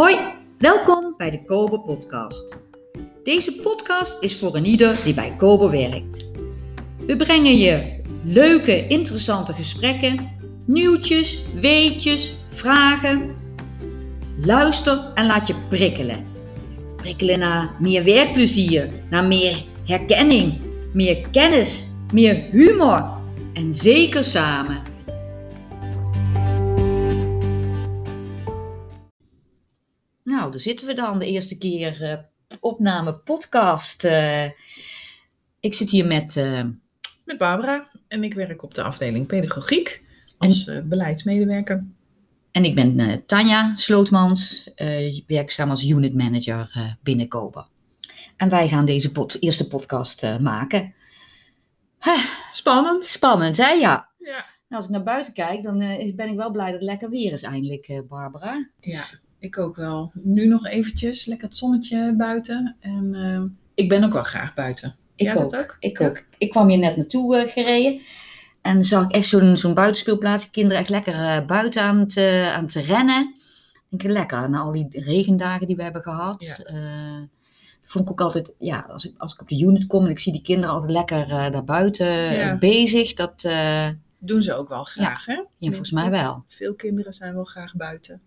Hoi, welkom bij de Kobe Podcast. Deze podcast is voor een ieder die bij Kobe werkt. We brengen je leuke, interessante gesprekken, nieuwtjes, weetjes, vragen. Luister en laat je prikkelen. Prikkelen naar meer werkplezier, naar meer herkenning, meer kennis, meer humor en zeker samen. Zitten we dan, de eerste keer uh, opname podcast. Uh, ik zit hier met... Uh, met Barbara en ik werk op de afdeling pedagogiek als en, beleidsmedewerker. En ik ben Tanja Slootmans, werkzaam als unit manager binnen Kober. En wij gaan deze pod eerste podcast maken. Spannend. Spannend, hè? Ja. ja. als ik naar buiten kijk, dan ben ik wel blij dat het lekker weer is eindelijk, Barbara. Ja. Ik ook wel. Nu nog eventjes, lekker het zonnetje buiten. En uh, ik ben ook wel graag buiten. Ik Jij ook. ook. Ik ook. Ik kwam hier net naartoe uh, gereden. En zag ik echt zo'n zo'n buitenspeelplaats. Kinderen echt lekker uh, buiten aan het, aan het rennen. Ik denk lekker, na al die regendagen die we hebben gehad. Ja. vond ik ook altijd, ja, als ik, als ik op de unit kom en ik zie die kinderen altijd lekker daar buiten ja. bezig. Dat doen ze ook wel graag, ja. hè? Ja, volgens mij wel. Veel kinderen zijn wel graag buiten.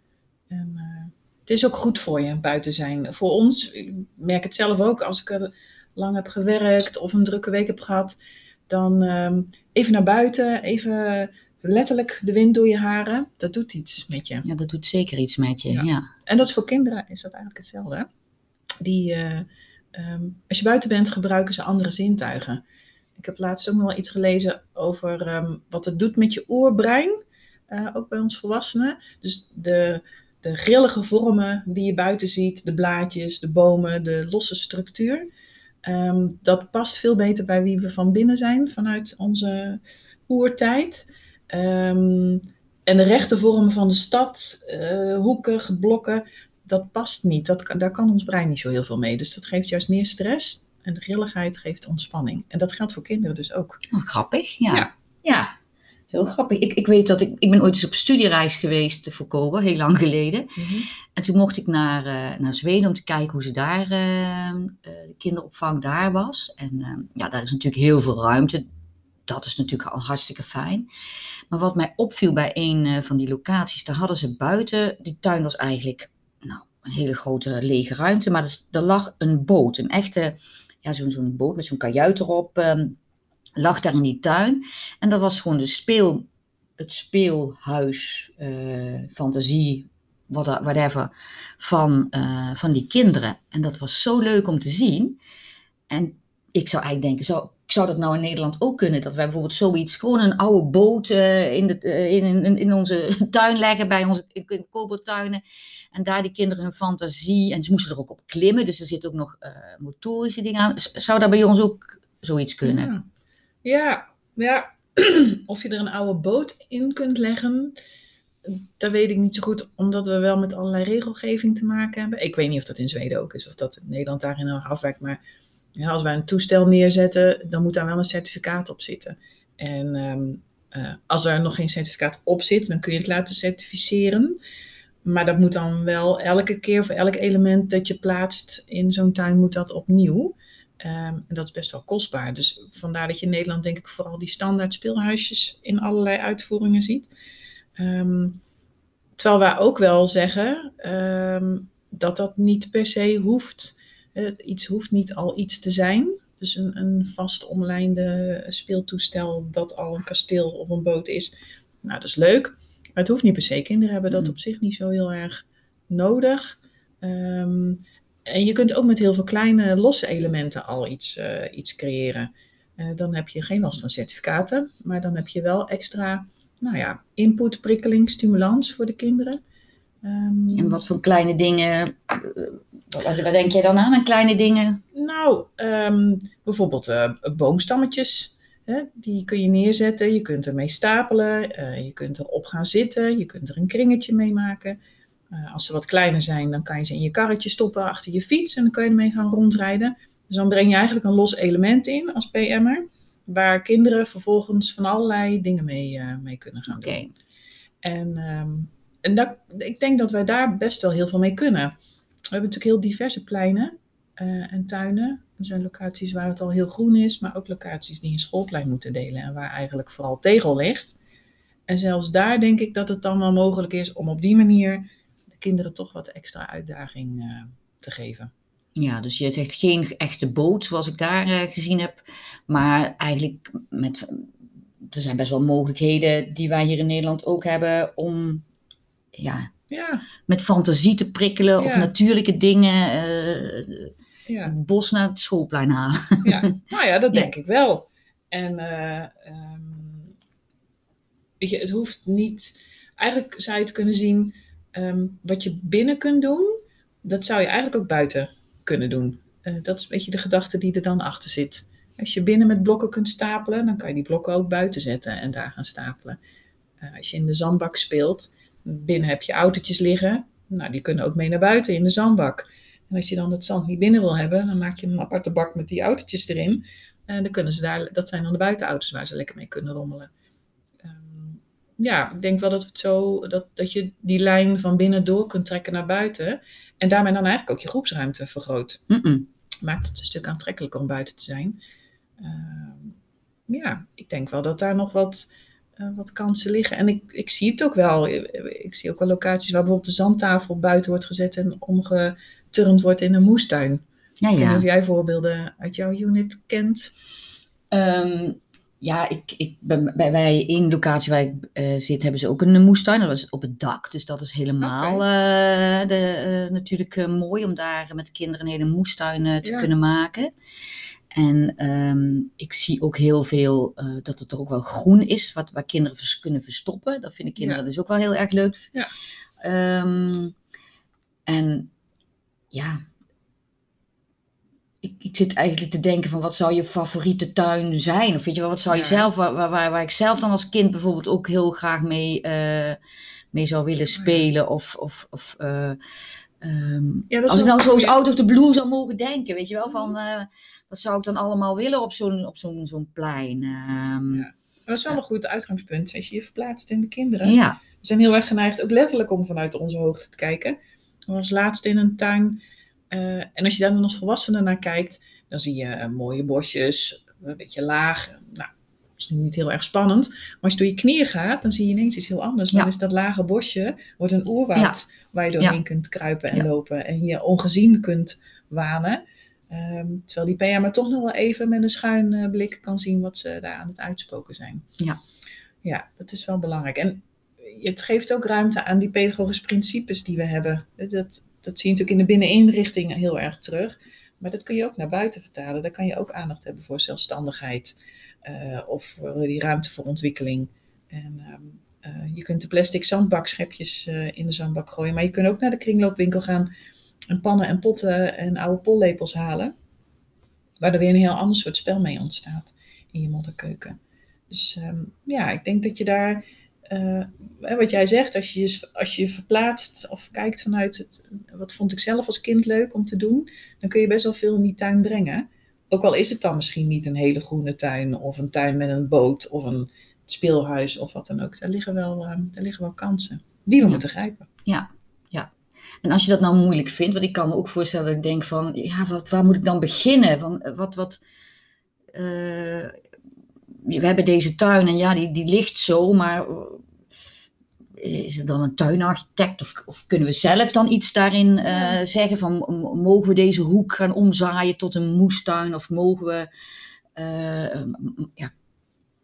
En uh, het is ook goed voor je buiten zijn. Voor ons, ik merk het zelf ook, als ik lang heb gewerkt of een drukke week heb gehad, dan um, even naar buiten, even letterlijk de wind door je haren. Dat doet iets met je. Ja, dat doet zeker iets met je. Ja. ja. En dat is voor kinderen is dat eigenlijk hetzelfde. Die, uh, um, als je buiten bent, gebruiken ze andere zintuigen. Ik heb laatst ook nog wel iets gelezen over um, wat het doet met je oerbrein. Uh, ook bij ons volwassenen. Dus de, de grillige vormen die je buiten ziet, de blaadjes, de bomen, de losse structuur. Um, dat past veel beter bij wie we van binnen zijn vanuit onze oertijd. Um, en de rechte vormen van de stad, uh, hoekig, blokken, dat past niet. Dat, daar kan ons brein niet zo heel veel mee. Dus dat geeft juist meer stress. En de grilligheid geeft ontspanning. En dat geldt voor kinderen dus ook. Oh, grappig, ja. ja. ja. Heel grappig. Ik, ik weet dat ik, ik ben ooit eens op studiereis geweest voor Kobe, heel lang geleden. Mm -hmm. En toen mocht ik naar, uh, naar Zweden om te kijken hoe ze daar, uh, uh, de kinderopvang daar was. En ja, daar is natuurlijk heel veel ruimte. Dat is natuurlijk al hartstikke fijn. Maar wat mij opviel bij een van die locaties, daar hadden ze buiten, die tuin was eigenlijk nou, een hele grote lege ruimte. Maar er, er lag een boot, een echte, ja, zo'n zo'n boot met zo'n kajuit erop. Um, lag daar in die tuin. En dat was gewoon de speel, het speelhuis, uh, fantasie, whatever, van, uh, van die kinderen. En dat was zo leuk om te zien. En ik zou eigenlijk denken, zou, zou dat nou in Nederland ook kunnen? Dat wij bijvoorbeeld zoiets, gewoon een oude boot uh, in, de, in, in, in onze tuin leggen, bij onze kopertuinen. En daar die kinderen hun fantasie, en ze moesten er ook op klimmen, dus er zitten ook nog motorische dingen aan. Zou daar bij ons ook zoiets kunnen? Ja. Ja, of je er een oude boot in kunt leggen, dat weet ik niet zo goed, omdat we wel met allerlei regelgeving te maken hebben. Ik weet niet of dat in Zweden ook is, of dat Nederland daarin nog afwijkt, maar als wij een toestel neerzetten, dan moet daar wel een certificaat op zitten. En um, uh, als er nog geen certificaat op zit, dan kun je het laten certificeren. Maar dat moet dan wel elke keer voor elk element dat je plaatst in zo'n tuin, moet dat opnieuw. Um, en dat is best wel kostbaar. Dus vandaar dat je in Nederland denk ik vooral die standaard speelhuisjes in allerlei uitvoeringen ziet. Um, terwijl wij ook wel zeggen um, dat dat niet per se hoeft. Uh, iets hoeft niet al iets te zijn. Dus een, een vast omlijnde speeltoestel dat al een kasteel of een boot is. Nou, dat is leuk. Maar het hoeft niet per se. Kinderen hebben dat op zich niet zo heel erg nodig. Um, en je kunt ook met heel veel kleine losse elementen al iets, uh, iets creëren. Uh, dan heb je geen last van certificaten, maar dan heb je wel extra nou ja, input, prikkeling, stimulans voor de kinderen. Um, en wat voor kleine dingen, wat, wat, denk jij dan aan aan kleine dingen? Nou, um, bijvoorbeeld uh, boomstammetjes. Hè, die kun je neerzetten, je kunt ermee stapelen, je kunt erop gaan zitten, je kunt er een kringetje mee maken. Uh, als ze wat kleiner zijn, dan kan je ze in je karretje stoppen achter je fiets en dan kan je ermee gaan rondrijden. Dus dan breng je eigenlijk een los element in als PM'er, waar kinderen vervolgens van allerlei dingen mee, uh, mee kunnen gaan okay. doen. En um, en dat, ik denk dat wij daar best wel heel veel mee kunnen. We hebben natuurlijk heel diverse pleinen eh, en tuinen. Er zijn locaties waar het al heel groen is, maar ook locaties die een schoolplein moeten delen en waar eigenlijk vooral tegel ligt. En zelfs daar denk ik dat het dan wel mogelijk is om op die manier kinderen toch wat extra uitdaging eh, te geven. Ja, dus je zegt geen echte boot zoals ik daar eh, gezien heb. Maar eigenlijk met, er zijn best wel mogelijkheden die wij hier in Nederland ook hebben om ja, Ja, met fantasie te prikkelen of natuurlijke dingen. eh, ja. het bos naar het schoolplein halen. ja. Nou ja, dat denk ik wel. En eh, ehm, weet je, het hoeft niet. Eigenlijk zou je het kunnen zien. Ehm, wat je binnen kunt doen, dat zou je eigenlijk ook buiten kunnen doen. Eh, dat is een beetje de gedachte die er dan achter zit. Als je binnen met blokken kunt stapelen, dan kan je die blokken ook buiten zetten en daar gaan stapelen. Eh, als je in de zandbak speelt, binnen heb je autootjes liggen. Nou, die kunnen ook mee naar buiten in de zandbak. En als je dan het zand niet binnen wil hebben, dan maak je een aparte bak met die autootjes erin. En dan kunnen ze daar, dat zijn dan de buitenauto's waar ze lekker mee kunnen rommelen. Ja, ik denk wel dat, het zo, dat, dat je die lijn van binnen door kunt trekken naar buiten. En daarmee dan eigenlijk ook je groepsruimte vergroot. Mm-mm. Maakt het een stuk aantrekkelijker om buiten te zijn. Ehm, ja, ik denk wel dat daar nog wat, eh, wat kansen liggen. En ik, ik zie het ook wel. Ik zie ook wel locaties waar bijvoorbeeld de zandtafel buiten wordt gezet en omgeturnd wordt in een moestuin. Ja, Ik weet niet ja. of jij voorbeelden uit jouw unit kent. Ehm, ja, ik, ik, bij, bij, bij één locatie waar ik eh, zit, hebben ze ook een moestuin. Dat was op het dak. Dus dat is helemaal eh, de, eh, natuurlijk mooi om daar met de kinderen een hele moestuin te Ja. kunnen maken. En ehm, ik zie ook heel veel dat het er ook wel groen is, wat, waar kinderen vers- kunnen verstoppen. Dat vinden kinderen Ja. dus ook wel heel erg leuk. Ja. Ehm, en ja, ik, ik zit eigenlijk te denken van wat zou je favoriete tuin zijn? Of weet je wel, wat zou je Ja. zelf, waar, waar, waar, ik zelf dan als kind bijvoorbeeld ook heel graag mee, eh, mee zou willen spelen. Of, of, of eh, ehm, Ja, als ik nou zo eens een goeie. out of the blue zou mogen denken, weet je wel, van eh, wat zou ik dan allemaal willen op zo'n op zo'n zo'n plein? Ehm, Ja. Dat is wel een goed uitgangspunt. Als je je verplaatst in de kinderen. ja. We zijn heel erg geneigd, ook letterlijk, om vanuit onze hoogte te kijken. Ik was laatst in een tuin. Eh, en als je daar dan als volwassene naar kijkt, dan zie je eh, mooie bosjes, een beetje laag. Nou, dat is niet heel erg spannend. Maar als je door je knieën gaat, dan zie je ineens iets heel anders. Dan Ja. is dat lage bosje wordt een oerwoud waar je doorheen Ja. kunt kruipen en lopen. En je ongezien kunt wanen. Ehm, terwijl die PA maar toch nog wel even met een schuin eh, blik kan zien wat ze daar aan het uitspoken zijn. Ja. Ja, dat is wel belangrijk. En het geeft ook ruimte aan die pedagogische principes die we hebben. Dat, dat, zie je natuurlijk in de binneninrichting heel erg terug. Maar dat kun je ook naar buiten vertalen. Daar kan je ook aandacht hebben voor zelfstandigheid. eh, of voor die ruimte voor ontwikkeling. En ehm, eh, je kunt de plastic zandbakschepjes eh, in de zandbak gooien. Maar je kunt ook naar de kringloopwinkel gaan. En pannen en potten en oude pollepels halen. Waar er weer een heel ander soort spel mee ontstaat in je modderkeuken. Dus ehm, ja, ik denk dat je daar, eh, wat jij zegt, als je, als je verplaatst of kijkt vanuit het, wat vond ik zelf als kind leuk om te doen, dan kun je best wel veel in die tuin brengen. Ook al is het dan misschien niet een hele groene tuin of een tuin met een boot of een speelhuis of wat dan ook. Daar liggen wel, ehm, daar liggen wel kansen die we Ja. moeten grijpen. En als je dat nou moeilijk vindt, want ik kan me ook voorstellen dat ik denk van, ja, wat, waar moet ik dan beginnen? Van, eh, wat, wat, eh, we hebben deze tuin en ja, die, die ligt zo, maar eh, is er dan een tuinarchitect of, of kunnen we zelf dan iets daarin eh, Ja. zeggen van, mogen we deze hoek gaan omzaaien tot een moestuin of mogen we, eh, ja,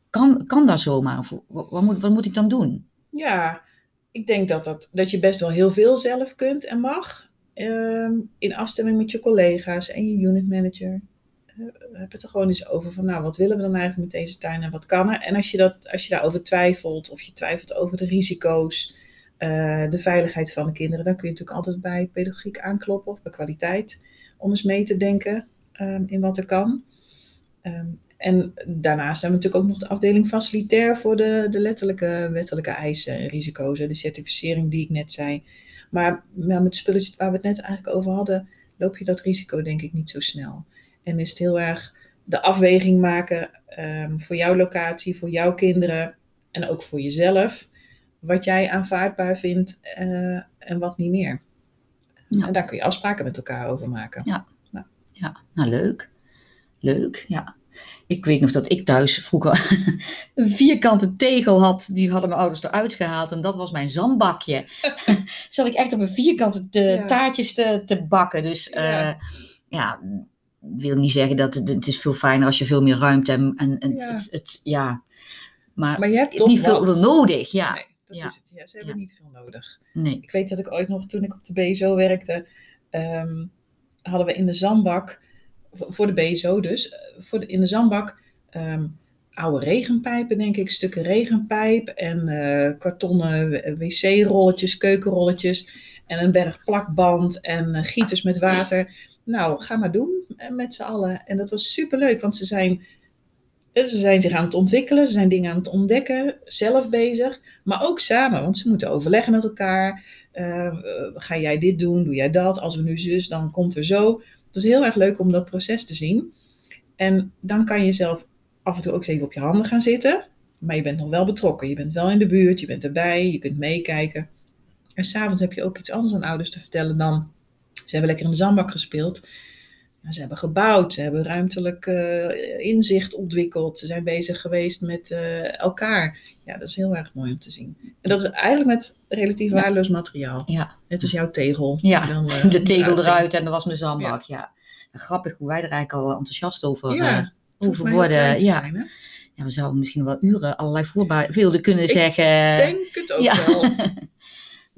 kan, kan dat zomaar? Of wat, wat, moet, wat moet ik dan doen? Ja, ik denk dat, dat, dat je best wel heel veel zelf kunt en mag. Ehm, in afstemming met je collega's en je unit manager. Eh, heb het er gewoon eens over van, nou, wat willen we dan eigenlijk met deze tuin en wat kan er? En als je, dat, als je daarover twijfelt of je twijfelt over de risico's, eh, de veiligheid van de kinderen, dan kun je natuurlijk altijd bij pedagogiek aankloppen of bij kwaliteit om eens mee te denken ehm, in wat er kan. Ehm, en daarnaast hebben we natuurlijk ook nog de afdeling facilitair voor de, de letterlijke wettelijke eisen en risico's. De certificering die ik net zei. Maar ja, met spulletjes waar we het net eigenlijk over hadden, loop je dat risico denk ik niet zo snel. En is het heel erg de afweging maken ehm, voor jouw locatie, voor jouw kinderen en ook voor jezelf. wat jij aanvaardbaar vindt eh, en wat niet meer. Ja. En daar kun je afspraken met elkaar over maken. Ja. Ja, nou leuk. Leuk, ja. Ik weet nog dat ik thuis vroeger een vierkante tegel had. Die hadden mijn ouders eruit gehaald. En dat was mijn zandbakje. Zat ik echt op een vierkante te- Ja. taartjes te, te bakken. Dus eh, Ja. Wil niet zeggen dat het, het is veel fijner als je veel meer ruimte en, en, en Ja. het, het, ja. Maar, Maar je hebt toch niet veel, wat. veel nodig, ja. Nee, dat Ja. is het. Ja, ze hebben Ja. niet veel nodig. Nee. Ik weet dat ik ooit nog, toen ik op de BSO werkte, ehm, hadden we in de zandbak, voor de BSO dus, eh, voor de, in de zandbak ehm, oude regenpijpen, denk ik, stukken regenpijp en eh, kartonnen w- wc-rolletjes, keukenrolletjes en een berg plakband en eh, gieters met water. Nou, ga maar doen eh, met z'n allen. En dat was superleuk, want ze zijn, eh, ze zijn zich aan het ontwikkelen, ze zijn dingen aan het ontdekken, zelf bezig, maar ook samen, want ze moeten overleggen met elkaar. Eh, eh, ga jij dit doen? Doe jij dat? Als we nu zus, dan komt er zo. Het is heel erg leuk om dat proces te zien. En dan kan je zelf af en toe ook even op je handen gaan zitten. Maar je bent nog wel betrokken. Je bent wel in de buurt, je bent erbij, je kunt meekijken. En s'avonds heb je ook iets anders aan ouders te vertellen dan... Ze hebben lekker in de zandbak gespeeld. Nou, ze hebben gebouwd, ze hebben ruimtelijk eh, inzicht ontwikkeld. Ze zijn bezig geweest met eh, elkaar. Ja, dat is heel erg mooi om te zien. En dat is eigenlijk met relatief Ja. waardeloos materiaal. Ja. Net als jouw tegel. Ja, dan, eh, De tegel eruit en dat was mijn zandbak, ja. Grappig hoe wij er eigenlijk al enthousiast over, Ja, eh, over worden. Ja. zijn, hè? ja, we zouden misschien wel uren allerlei voorbeelden kunnen Ik zeggen. Ik denk het ook wel.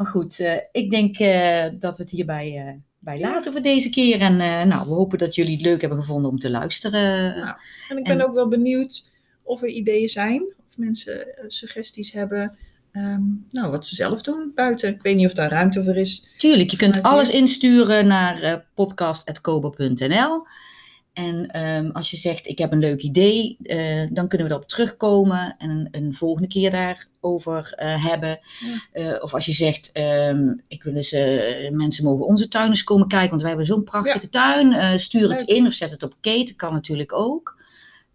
Maar goed, eh, ik denk eh, dat we het hierbij eh, bij laten voor deze keer. En eh, nou, we hopen dat jullie het leuk hebben gevonden om te luisteren. Nou, En ik ben En- ook wel benieuwd of er ideeën zijn. Of mensen eh, suggesties hebben. Ehm, nou, wat ze zelf doen buiten. Ik weet niet of daar ruimte voor is. Tuurlijk, je kunt alles insturen naar podcast.kobo.nl. En ehm, als je zegt, ik heb een leuk idee, eh, dan kunnen we erop terugkomen en een, een volgende keer daarover eh hebben. Ja. Eh, of als je zegt, ehm, ik wil eens, eh, mensen mogen onze tuin eens komen kijken, want wij hebben zo'n prachtige tuin. Eh, stuur het in of zet het op keten, kan natuurlijk ook.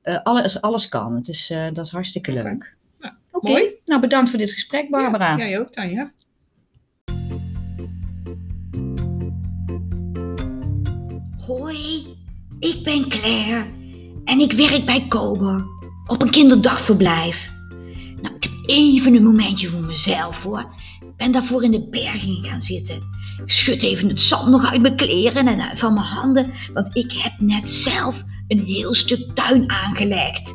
Eh, alles, alles kan, het is, eh, dat is hartstikke leuk. Nou, Oké, mooi. nou bedankt voor dit gesprek Barbara. Ja, jij ook, Tanja. Hoi, ik ben Claire en ik werk bij Kober op een kinderdagverblijf. Nou, ik heb even een momentje voor mezelf hoor. Ik ben daarvoor in de berging gaan zitten. Ik schud even het zand nog uit mijn kleren en uit van mijn handen, want ik heb net zelf een heel stuk tuin aangelegd.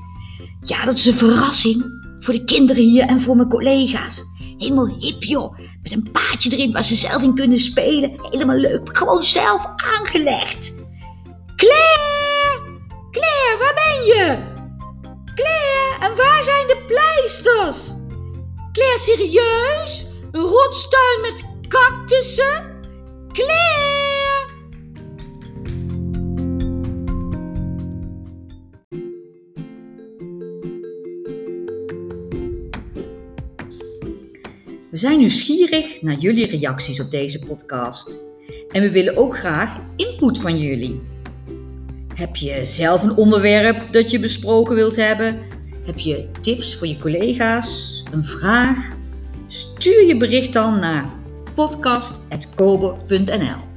Ja, dat is een verrassing voor de kinderen hier en voor mijn collega's. Helemaal hip joh, met een paadje erin waar ze zelf in kunnen spelen. Helemaal leuk, gewoon zelf aangelegd. Claire! Claire, waar ben je? Claire, en waar zijn de pleisters? Claire, serieus? Een rotstuin met cactussen? Claire! We zijn nieuwsgierig naar jullie reacties op deze podcast. En we willen ook graag input van jullie. Heb je zelf een onderwerp dat je besproken wilt hebben? Heb je tips voor je collega's? Een vraag? Stuur je bericht dan naar podcast.kober.nl